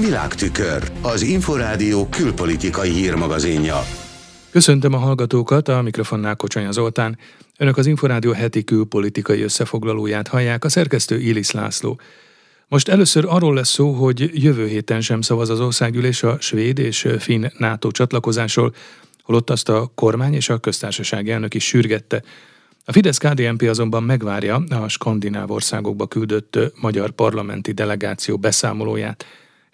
Világtükör, az Inforádió külpolitikai hírmagazinja. Köszöntöm a hallgatókat, a mikrofonnál Kocsanya Zoltán. Önök az Inforádió heti külpolitikai összefoglalóját hallják, a szerkesztő Ilis László. Most először arról lesz szó, hogy jövő héten sem szavaz az országgyűlés a svéd és finn NATO csatlakozásról, holott azt a kormány és a köztársaság elnök is sürgette. A Fidesz-KDNP azonban megvárja a skandináv országokba küldött magyar parlamenti delegáció beszámolóját.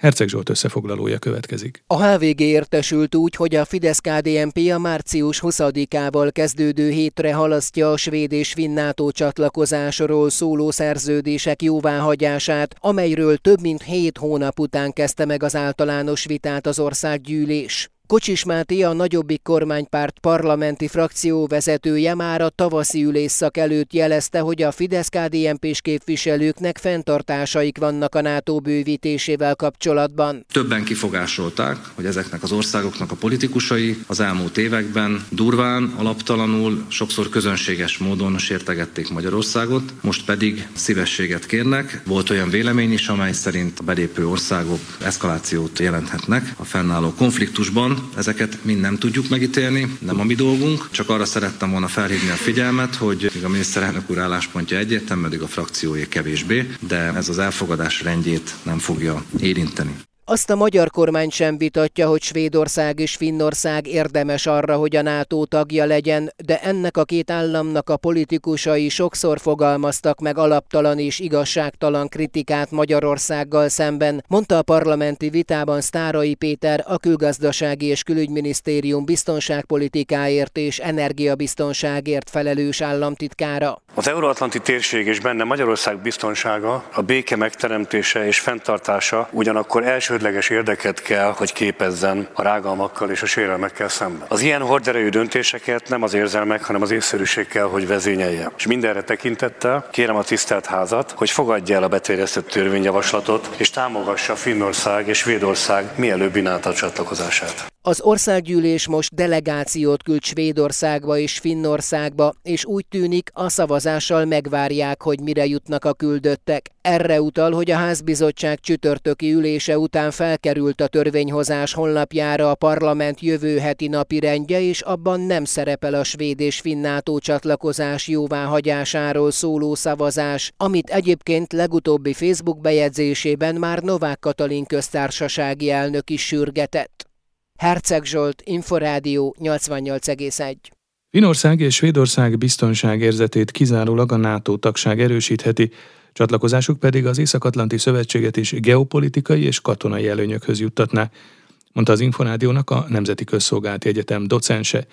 Herceg Zsolt összefoglalója következik. A HVG értesült úgy, hogy a Fidesz-KDNP a március 20-ával kezdődő hétre halasztja a svéd és finn NATO csatlakozásról szóló szerződések jóváhagyását, amelyről több mint hét hónap után kezdte meg az általános vitát az országgyűlés. Kocsis Máté, a nagyobbik kormánypárt parlamenti frakció vezetője már a tavaszi ülésszak előtt jelezte, hogy a fidesz kdnp s képviselőknek fenntartásaik vannak a NATO bővítésével kapcsolatban. Többen kifogásolták, hogy ezeknek az országoknak a politikusai az elmúlt években durván, alaptalanul, sokszor közönséges módon sértegették Magyarországot, most pedig szívességet kérnek. Volt olyan vélemény is, amely szerint a belépő országok eszkalációt jelenthetnek a fennálló konfliktusban, ezeket mind nem tudjuk megítélni, nem a mi dolgunk, csak arra szerettem volna felhívni a figyelmet, hogy a miniszterelnök úr álláspontja egyértelmű, pedig a frakcióé kevésbé, de ez az elfogadás rendjét nem fogja érinteni. Azt a magyar kormány sem vitatja, hogy Svédország és Finnország érdemes arra, hogy a NATO tagja legyen, de ennek a két államnak a politikusai sokszor fogalmaztak meg alaptalan és igazságtalan kritikát Magyarországgal szemben, mondta a parlamenti vitában Sztárai Péter, a külgazdasági és külügyminisztérium biztonságpolitikáért és energiabiztonságért felelős államtitkára. Az euróatlanti térség és benne Magyarország biztonsága, a béke megteremtése és fenntartása ugyanakkor első elsődleges érdeket kell, hogy képezzen a rágalmakkal és a sérelmekkel szemben. Az ilyen horderejű döntéseket nem az érzelmek, hanem az észszerűség kell, hogy vezényelje. És mindenre tekintettel kérem a tisztelt házat, hogy fogadja el a beterjesztett törvényjavaslatot, és támogassa Finnország és Svédország mielőbbi NATO csatlakozását. Az országgyűlés most delegációt küld Svédországba és Finnországba, és úgy tűnik, a szavazással megvárják, hogy mire jutnak a küldöttek. Erre utal, hogy a házbizottság csütörtöki ülése után felkerült a törvényhozás honlapjára a parlament jövő heti napi rendje, és abban nem szerepel a svéd és finnátó csatlakozás jóváhagyásáról szóló szavazás, amit egyébként legutóbbi Facebook bejegyzésében már Novák Katalin köztársasági elnök is sürgetett. Herceg Zsolt, Inforádió 88,1. Finország és Svédország biztonságérzetét kizárólag a NATO tagság erősítheti, csatlakozásuk pedig az Észak-Atlanti Szövetséget is geopolitikai és katonai előnyökhöz juttatná, mondta az Inforádiónak a Nemzeti Közszolgálati Egyetem docense.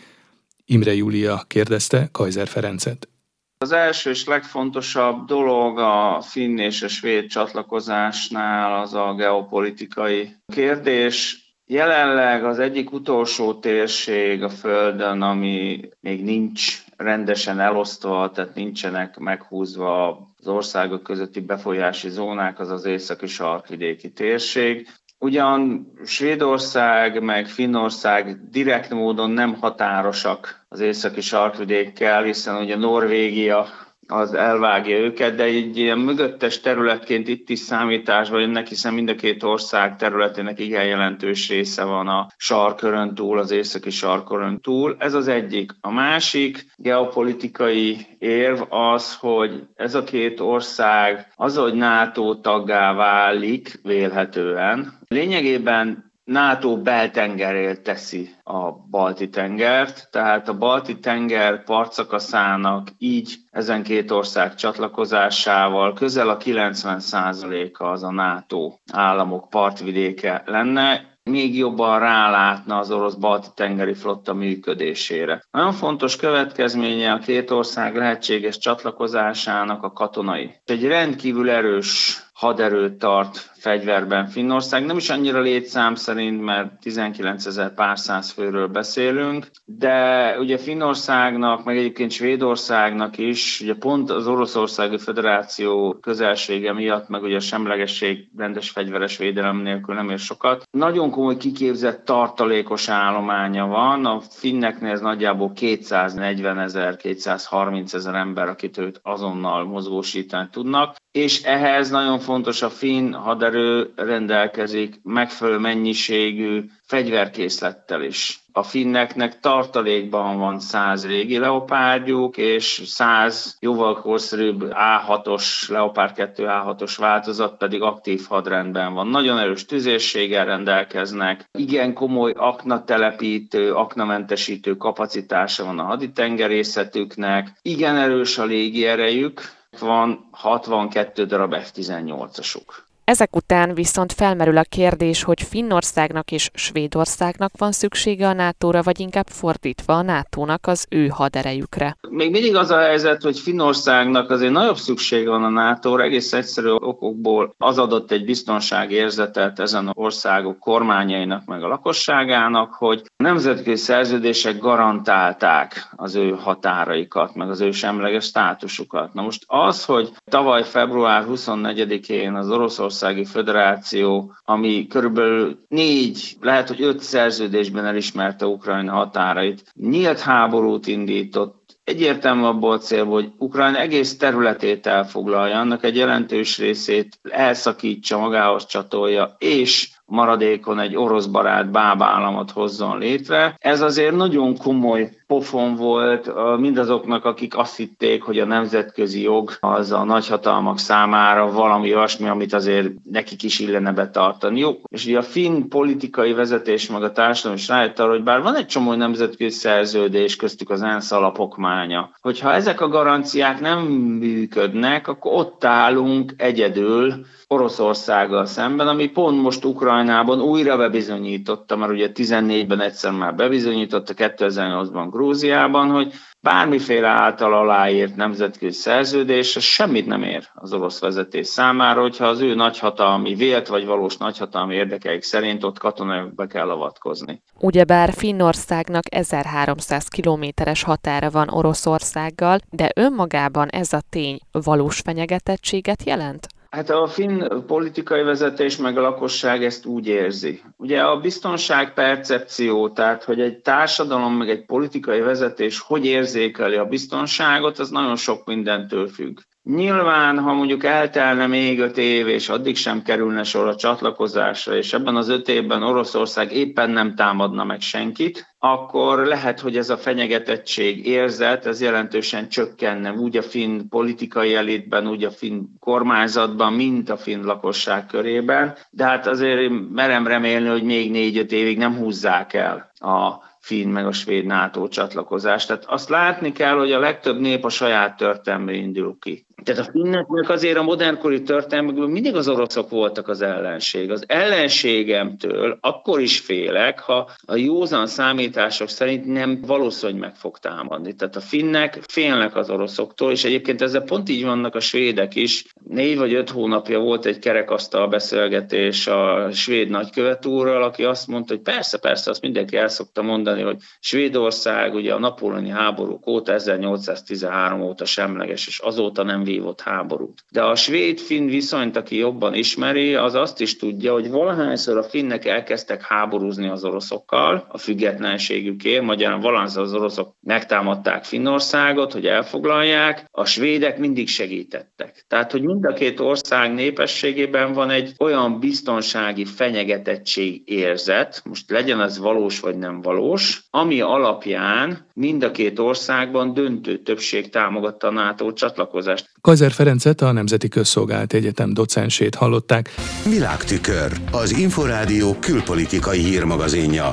Imre Júlia kérdezte Kaiser Ferencet. Az első és legfontosabb dolog a finn és a svéd csatlakozásnál az a geopolitikai kérdés. Jelenleg az egyik utolsó térség a Földön, ami még nincs rendesen elosztva, tehát nincsenek meghúzva az országok közötti befolyási zónák, az az északi sarkvidéki térség. Ugyan Svédország meg Finnország direkt módon nem határosak az északi sarkvidékkel, hiszen ugye Norvégia az elvágja őket, de egy ilyen mögöttes területként itt is számításban jönnek, hiszen mind a két ország területének igen jelentős része van a sarkörön túl, az északi sarkörön túl. Ez az egyik. A másik geopolitikai érv az, hogy ez a két ország az, hogy NATO taggá válik vélhetően, lényegében NATO beltengerél teszi a Balti-tengert, tehát a Balti-tenger partszakaszának így ezen két ország csatlakozásával közel a 90%-a az a NATO államok partvidéke lenne, még jobban rálátna az orosz balti tengeri flotta működésére. Nagyon fontos következménye a két ország lehetséges csatlakozásának a katonai. Egy rendkívül erős haderőt tart fegyverben Finnország. Nem is annyira létszám szerint, mert 19 ezer pár száz főről beszélünk, de ugye Finnországnak, meg egyébként Svédországnak is, ugye pont az Oroszországi Föderáció közelsége miatt, meg ugye a semlegesség rendes fegyveres védelem nélkül nem ér sokat. Nagyon komoly kiképzett tartalékos állománya van, a finneknél ez nagyjából 240 ezer, 230 ezer ember, akit őt azonnal mozgósítani tudnak, és ehhez nagyon fontos a finn haderő lőszerő rendelkezik megfelelő mennyiségű fegyverkészlettel is. A finneknek tartalékban van 100 régi leopárdjuk, és 100 jóval korszerűbb A6-os, Leopard 2 A6-os változat pedig aktív hadrendben van. Nagyon erős tüzérséggel rendelkeznek, igen komoly aknatelepítő, aknamentesítő kapacitása van a haditengerészetüknek, igen erős a légierejük, van 62 darab F-18-asuk. Ezek után viszont felmerül a kérdés, hogy Finnországnak és Svédországnak van szüksége a NATO-ra, vagy inkább fordítva a NATO-nak az ő haderejükre. Még mindig az a helyzet, hogy Finnországnak azért nagyobb szüksége van a NATO-ra, egész egyszerű okokból az adott egy biztonsági érzetet ezen országok kormányainak meg a lakosságának, hogy a nemzetközi szerződések garantálták az ő határaikat, meg az ő semleges státusukat. Na most az, hogy tavaly február 24-én az Oroszország Magyarországi Föderáció, ami körülbelül négy, lehet, hogy öt szerződésben elismerte Ukrajna határait, nyílt háborút indított, egyértelmű abból a cél, hogy Ukrajna egész területét elfoglalja, annak egy jelentős részét elszakítsa, magához csatolja, és maradékon egy orosz barát bábállamot hozzon létre. Ez azért nagyon komoly pofon volt mindazoknak, akik azt hitték, hogy a nemzetközi jog az a nagyhatalmak számára valami olyasmi, amit azért nekik is illene betartani. Jó, és ugye a finn politikai vezetés meg a társadalom is rájött arra, hogy bár van egy csomó nemzetközi szerződés, köztük az ENSZ alapokmánya, hogyha ezek a garanciák nem működnek, akkor ott állunk egyedül, Oroszországgal szemben, ami pont most Ukrajnában újra bebizonyította, mert ugye 14-ben egyszer már bebizonyította, 2008-ban Grúziában, hogy bármiféle által aláírt nemzetközi szerződés, semmit nem ér az orosz vezetés számára, hogyha az ő nagyhatalmi, vélt vagy valós nagyhatalmi érdekeik szerint ott katonaiakba kell avatkozni. Ugyebár Finnországnak 1300 kilométeres határa van Oroszországgal, de önmagában ez a tény valós fenyegetettséget jelent? Hát a finn politikai vezetés meg a lakosság ezt úgy érzi. Ugye a biztonság percepció, tehát hogy egy társadalom meg egy politikai vezetés hogy érzékeli a biztonságot, az nagyon sok mindentől függ. Nyilván, ha mondjuk eltelne még öt év, és addig sem kerülne sor a csatlakozásra, és ebben az öt évben Oroszország éppen nem támadna meg senkit, akkor lehet, hogy ez a fenyegetettség érzet, ez jelentősen csökkenne úgy a finn politikai elitben, úgy a finn kormányzatban, mint a finn lakosság körében. De hát azért merem remélni, hogy még négy-öt évig nem húzzák el a finn meg a svéd NATO csatlakozást. Tehát azt látni kell, hogy a legtöbb nép a saját történelmű indul ki. Tehát a finneknek azért a modernkori történelmekben mindig az oroszok voltak az ellenség. Az ellenségemtől akkor is félek, ha a józan számítások szerint nem valószínű, hogy meg fog támadni. Tehát a finnek félnek az oroszoktól, és egyébként ezzel pont így vannak a svédek is. Négy vagy öt hónapja volt egy kerekasztal beszélgetés a svéd nagykövet úrral, aki azt mondta, hogy persze, persze, azt mindenki el szokta mondani, hogy Svédország ugye a napoloni háborúk óta, 1813 óta semleges, és azóta nem vívott háborút. De a svéd-finn viszonyt, aki jobban ismeri, az azt is tudja, hogy valahányszor a finnek elkezdtek háborúzni az oroszokkal a függetlenségükért, magyarán valahányszor az oroszok megtámadták Finnországot, hogy elfoglalják, a svédek mindig segítettek. Tehát, hogy mind a két ország népességében van egy olyan biztonsági fenyegetettség érzet, most legyen ez valós vagy nem valós, ami alapján mind a két országban döntő többség támogatta a NATO csatlakozást. Kazer Ferencet, a Nemzeti Közszolgált Egyetem docensét hallották. Világtükör, az Inforádió külpolitikai hírmagazinja.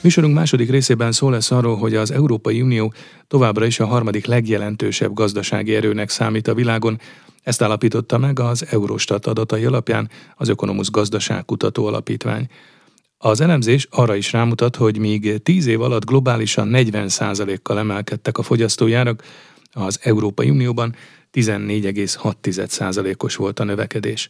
Műsorunk második részében szól lesz arról, hogy az Európai Unió továbbra is a harmadik legjelentősebb gazdasági erőnek számít a világon. Ezt állapította meg az Eurostat adatai alapján az Ökonomusz Gazdaságkutató Alapítvány. Az elemzés arra is rámutat, hogy míg 10 év alatt globálisan 40%-kal emelkedtek a fogyasztójárak, az Európai Unióban 14,6%-os volt a növekedés.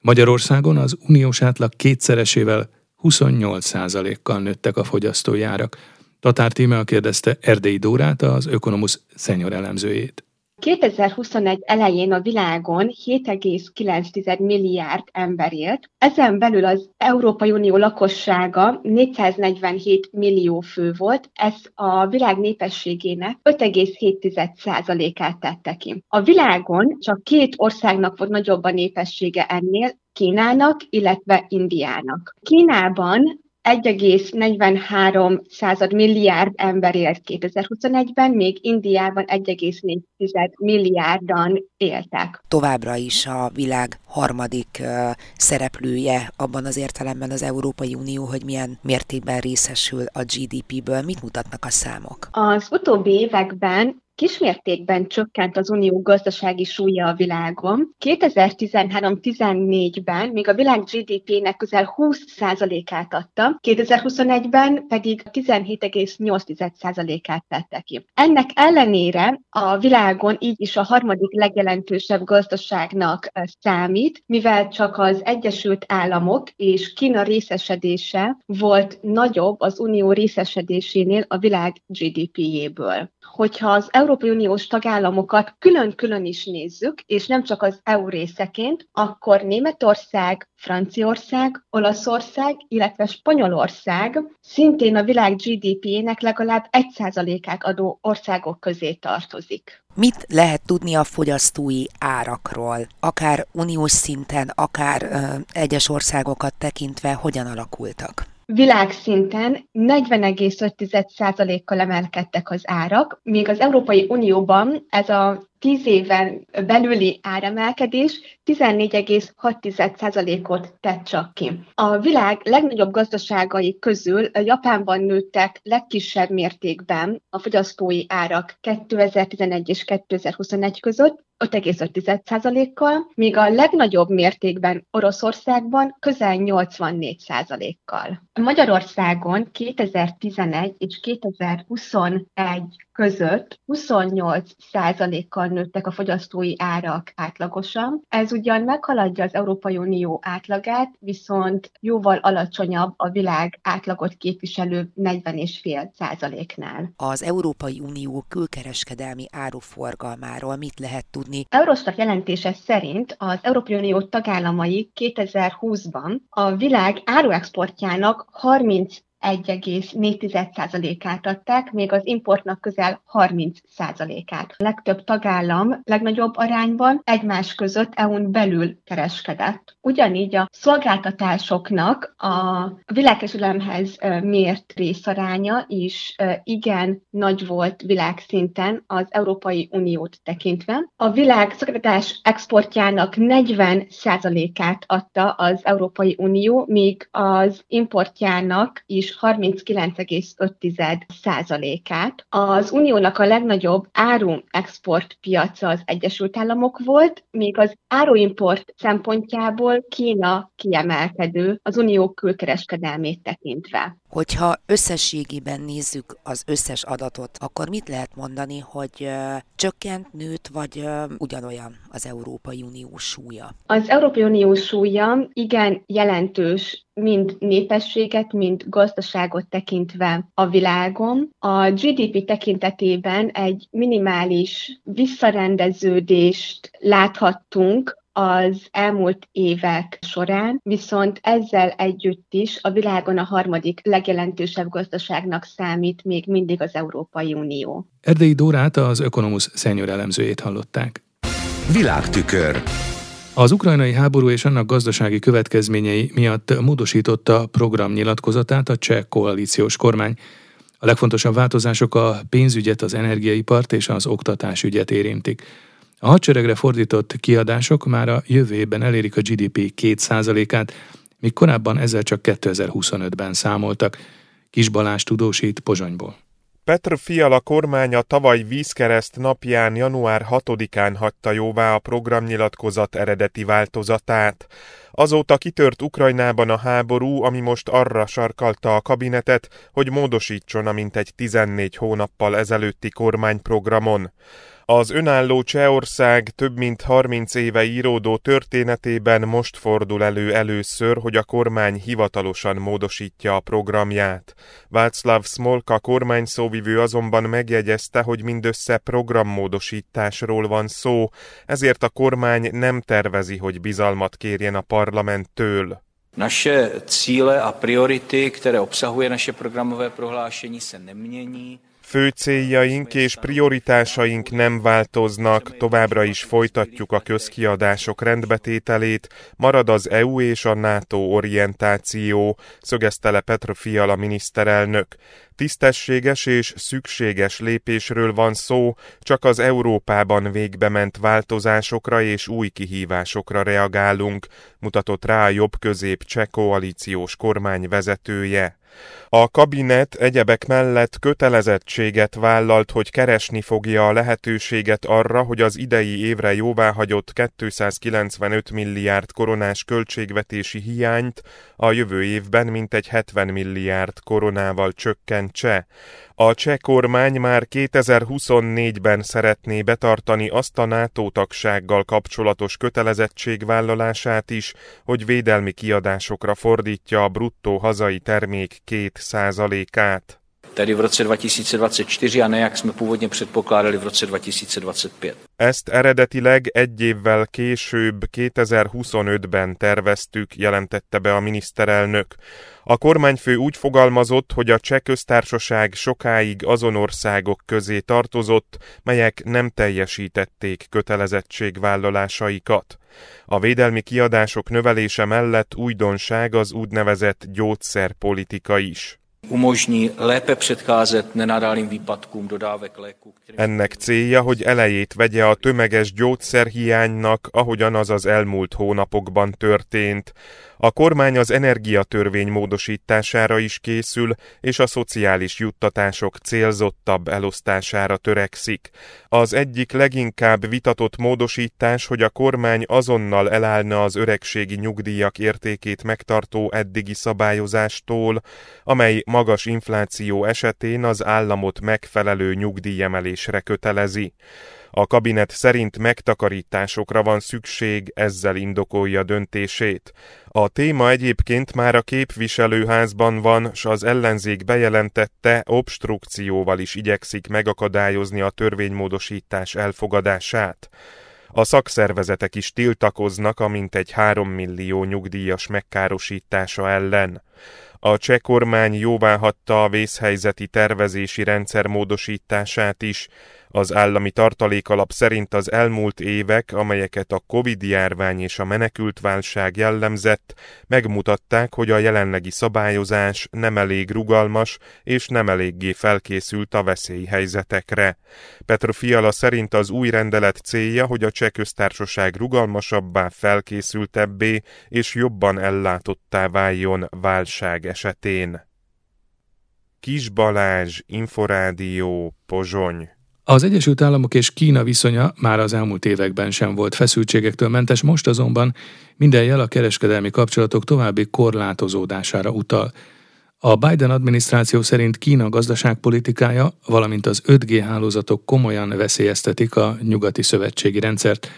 Magyarországon az uniós átlag kétszeresével 28%-kal nőttek a fogyasztójárak. Tatár Tímea kérdezte Erdei Dórát, az Ökonomusz szenyor elemzőjét. 2021 elején a világon 7,9 milliárd ember élt, ezen belül az Európai Unió lakossága 447 millió fő volt, ez a világ népességének 5,7%-át tette ki. A világon csak két országnak volt nagyobb a népessége ennél, Kínának, illetve Indiának. Kínában 1,43 század milliárd ember élt 2021-ben, még Indiában 1,4 milliárdan éltek. Továbbra is a világ harmadik szereplője abban az értelemben az Európai Unió, hogy milyen mértékben részesül a GDP-ből. Mit mutatnak a számok? Az utóbbi években kismértékben csökkent az unió gazdasági súlya a világon. 2013-14-ben még a világ GDP-nek közel 20%-át adta, 2021-ben pedig 17,8%-át tette ki. Ennek ellenére a világon így is a harmadik legjelentősebb gazdaságnak számít, mivel csak az Egyesült Államok és Kína részesedése volt nagyobb az unió részesedésénél a világ GDP-jéből. Hogyha az Európai Uniós tagállamokat külön-külön is nézzük, és nem csak az EU részeként, akkor Németország, Franciaország, Olaszország, illetve Spanyolország szintén a világ GDP-ének legalább 1%-át adó országok közé tartozik. Mit lehet tudni a fogyasztói árakról, akár uniós szinten, akár ö, egyes országokat tekintve, hogyan alakultak? Világszinten 40,5%-kal emelkedtek az árak, míg az Európai Unióban ez a 10 éven belüli áremelkedés 14,6%-ot tett csak ki. A világ legnagyobb gazdaságai közül Japánban nőttek legkisebb mértékben a fogyasztói árak 2011 és 2021 között, 5,5%-kal, míg a legnagyobb mértékben Oroszországban közel 84%-kal. Magyarországon 2011 és 2021 között 28%-kal nőttek a fogyasztói árak átlagosan. Ez ugyan meghaladja az Európai Unió átlagát, viszont jóval alacsonyabb a világ átlagot képviselő 40,5%-nál. Az Európai Unió külkereskedelmi áruforgalmáról mit lehet tudni? Eurostat jelentése szerint az Európai Unió tagállamai 2020-ban a világ áruexportjának 30 1,4%-át adták, még az importnak közel 30%-át. A legtöbb tagállam legnagyobb arányban egymás között EU-n belül kereskedett. Ugyanígy a szolgáltatásoknak a világkereskedelemhez mért részaránya is igen nagy volt világszinten az Európai Uniót tekintve. A világ szolgáltatás exportjának 40%-át adta az Európai Unió, míg az importjának is 39,5 százalékát. Az uniónak a legnagyobb áru export piaca az Egyesült Államok volt, míg az áruimport szempontjából Kína kiemelkedő az unió külkereskedelmét tekintve. Hogyha összességében nézzük az összes adatot, akkor mit lehet mondani, hogy csökkent, nőtt, vagy ugyanolyan az Európai Unió súlya? Az Európai Unió súlya igen jelentős mind népességet, mind gazdaságot tekintve a világon. A GDP tekintetében egy minimális visszarendeződést láthattunk az elmúlt évek során, viszont ezzel együtt is a világon a harmadik legjelentősebb gazdaságnak számít még mindig az Európai Unió. Erdei Dórát az Ökonomusz szenyor elemzőjét hallották. Világtükör az ukrajnai háború és annak gazdasági következményei miatt módosította programnyilatkozatát a cseh koalíciós kormány. A legfontosabb változások a pénzügyet, az energiaipart és az oktatásügyet érintik. A hadseregre fordított kiadások már a jövő évben elérik a GDP 2%-át, míg korábban ezzel csak 2025-ben számoltak. Kis Balázs tudósít Pozsonyból. Petr Fiala kormánya tavaly vízkereszt napján január 6-án hagyta jóvá a programnyilatkozat eredeti változatát. Azóta kitört Ukrajnában a háború, ami most arra sarkalta a kabinetet, hogy módosítson a mintegy 14 hónappal ezelőtti kormányprogramon. Az önálló Csehország több mint 30 éve íródó történetében most fordul elő először, hogy a kormány hivatalosan módosítja a programját. Václav Smolka kormányszóvivő azonban megjegyezte, hogy mindössze programmódosításról van szó, ezért a kormány nem tervezi, hogy bizalmat kérjen a parlamenttől. Naše cíle a priority, které obsahuje naše programové prohlášení, se nemění. Fő céljaink és prioritásaink nem változnak, továbbra is folytatjuk a közkiadások rendbetételét, marad az EU és a NATO orientáció, szögezte le Petro Fiala miniszterelnök. Tisztességes és szükséges lépésről van szó, csak az Európában végbe ment változásokra és új kihívásokra reagálunk, mutatott rá a jobb-közép cseh koalíciós kormány vezetője. A kabinet egyebek mellett kötelezettséget vállalt, hogy keresni fogja a lehetőséget arra, hogy az idei évre jóváhagyott 295 milliárd koronás költségvetési hiányt a jövő évben mintegy 70 milliárd koronával csökkentse. A cseh kormány már 2024-ben szeretné betartani azt a NATO tagsággal kapcsolatos kötelezettségvállalását is, hogy védelmi kiadásokra fordítja a bruttó hazai termék két százalékát. Tedy v roce 2024 a ne jak jsme původně předpokládali v roce 2025. Ezt eredetileg egy évvel később, 2025-ben terveztük, jelentette be a miniszterelnök. A kormányfő úgy fogalmazott, hogy a cseh köztársaság sokáig azon országok közé tartozott, melyek nem teljesítették kötelezettségvállalásaikat. A védelmi kiadások növelése mellett újdonság az úgynevezett gyógyszerpolitika is umožní lépe předcházet nenadálým výpadkům dodávek léku. Ennek célja, hogy elejét vegye a tömeges gyógyszerhiánynak, ahogyan az az elmúlt hónapokban történt. A kormány az energiatörvény módosítására is készül, és a szociális juttatások célzottabb elosztására törekszik. Az egyik leginkább vitatott módosítás, hogy a kormány azonnal elállna az öregségi nyugdíjak értékét megtartó eddigi szabályozástól, amely magas infláció esetén az államot megfelelő nyugdíjemelésre kötelezi. A kabinet szerint megtakarításokra van szükség, ezzel indokolja döntését. A téma egyébként már a képviselőházban van, s az ellenzék bejelentette, obstrukcióval is igyekszik megakadályozni a törvénymódosítás elfogadását. A szakszervezetek is tiltakoznak a mintegy három millió nyugdíjas megkárosítása ellen. A cseh kormány jóváhatta a vészhelyzeti tervezési rendszer módosítását is, az állami tartalékalap szerint az elmúlt évek, amelyeket a Covid-járvány és a menekültválság jellemzett, megmutatták, hogy a jelenlegi szabályozás nem elég rugalmas és nem eléggé felkészült a veszélyhelyzetekre. Petro Fiala szerint az új rendelet célja, hogy a cseh köztársaság rugalmasabbá, felkészültebbé és jobban ellátottá váljon válság esetén. Kis Balázs, Inforádió, Pozsony az Egyesült Államok és Kína viszonya már az elmúlt években sem volt feszültségektől mentes, most azonban minden jel a kereskedelmi kapcsolatok további korlátozódására utal. A Biden adminisztráció szerint Kína gazdaságpolitikája, valamint az 5G hálózatok komolyan veszélyeztetik a nyugati szövetségi rendszert.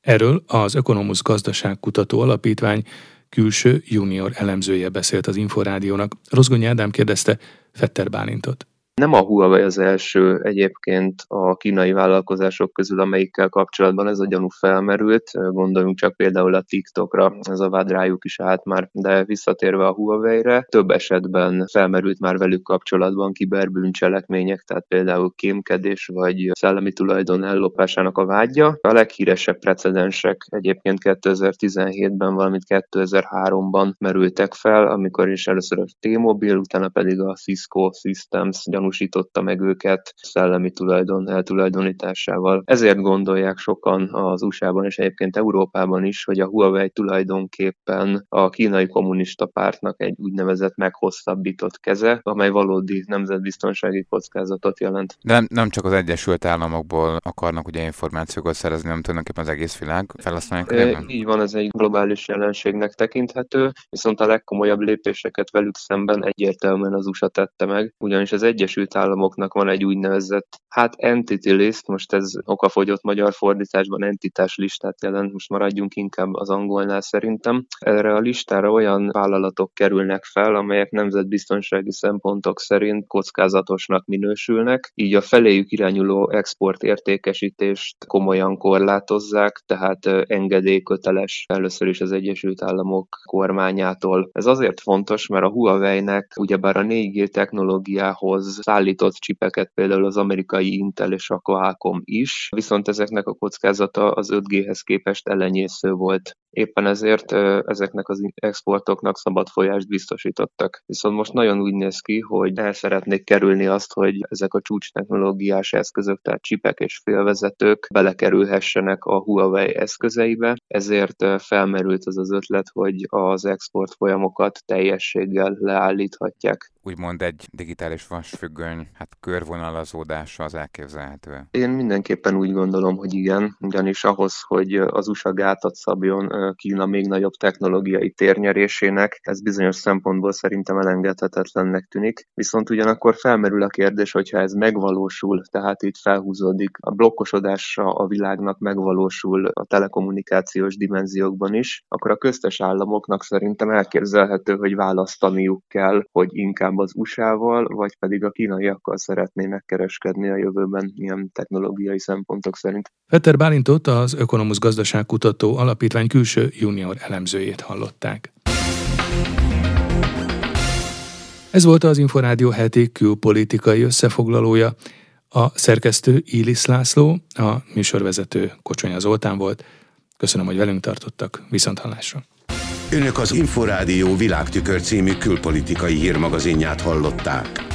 Erről az Ökonomusz Gazdaságkutató Alapítvány külső junior elemzője beszélt az Inforádiónak. Rozgonyi Ádám kérdezte Fetter Bálintot. Nem a Huawei az első egyébként a kínai vállalkozások közül, amelyikkel kapcsolatban ez a gyanú felmerült. Gondoljunk csak például a TikTokra, ez a vád rájuk is állt már, de visszatérve a Huawei-re, több esetben felmerült már velük kapcsolatban kiberbűncselekmények, tehát például kémkedés vagy szellemi tulajdon ellopásának a vágya. A leghíresebb precedensek egyébként 2017-ben, valamint 2003-ban merültek fel, amikor is először a T-Mobile, utána pedig a Cisco Systems gyanú gyanúsította meg őket szellemi tulajdon eltulajdonításával. Ezért gondolják sokan az USA-ban és egyébként Európában is, hogy a Huawei tulajdonképpen a kínai kommunista pártnak egy úgynevezett meghosszabbított keze, amely valódi nemzetbiztonsági kockázatot jelent. De nem, nem csak az Egyesült Államokból akarnak ugye információkat szerezni, hanem tulajdonképpen az egész világ felhasználják. E, így van, ez egy globális jelenségnek tekinthető, viszont a legkomolyabb lépéseket velük szemben egyértelműen az USA tette meg, ugyanis az Egyesült Egyesült Államoknak van egy úgynevezett, hát entity list, most ez okafogyott magyar fordításban entitás listát jelent, most maradjunk inkább az angolnál szerintem. Erre a listára olyan vállalatok kerülnek fel, amelyek nemzetbiztonsági szempontok szerint kockázatosnak minősülnek, így a feléjük irányuló export értékesítést komolyan korlátozzák, tehát engedélyköteles először is az Egyesült Államok kormányától. Ez azért fontos, mert a Huawei-nek ugyebár a 4G technológiához szállított csipeket például az amerikai Intel és a Qualcomm is, viszont ezeknek a kockázata az 5G-hez képest elenyésző volt. Éppen ezért ezeknek az exportoknak szabad folyást biztosítottak. Viszont most nagyon úgy néz ki, hogy el szeretnék kerülni azt, hogy ezek a csúcs technológiás eszközök, tehát csipek és félvezetők belekerülhessenek a Huawei eszközeibe, ezért felmerült az az ötlet, hogy az export folyamokat teljességgel leállíthatják úgymond egy digitális vasfüggöny, hát körvonalazódása az elképzelhető. Én mindenképpen úgy gondolom, hogy igen, ugyanis ahhoz, hogy az USA gátat szabjon Kína még nagyobb technológiai térnyerésének, ez bizonyos szempontból szerintem elengedhetetlennek tűnik. Viszont ugyanakkor felmerül a kérdés, hogyha ez megvalósul, tehát itt felhúzódik a blokkosodása a világnak megvalósul a telekommunikációs dimenziókban is, akkor a köztes államoknak szerintem elképzelhető, hogy választaniuk kell, hogy inkább inkább az USA-val, vagy pedig a kínaiakkal szeretnének kereskedni a jövőben ilyen technológiai szempontok szerint. Peter Bálintot az Ökonomusz Gazdaságkutató Alapítvány külső junior elemzőjét hallották. Ez volt az Inforádió heti külpolitikai összefoglalója. A szerkesztő Ilis László, a műsorvezető Kocsonya Zoltán volt. Köszönöm, hogy velünk tartottak. Viszont hallásra! Önök az Inforádió világtükör című külpolitikai hírmagazinját hallották.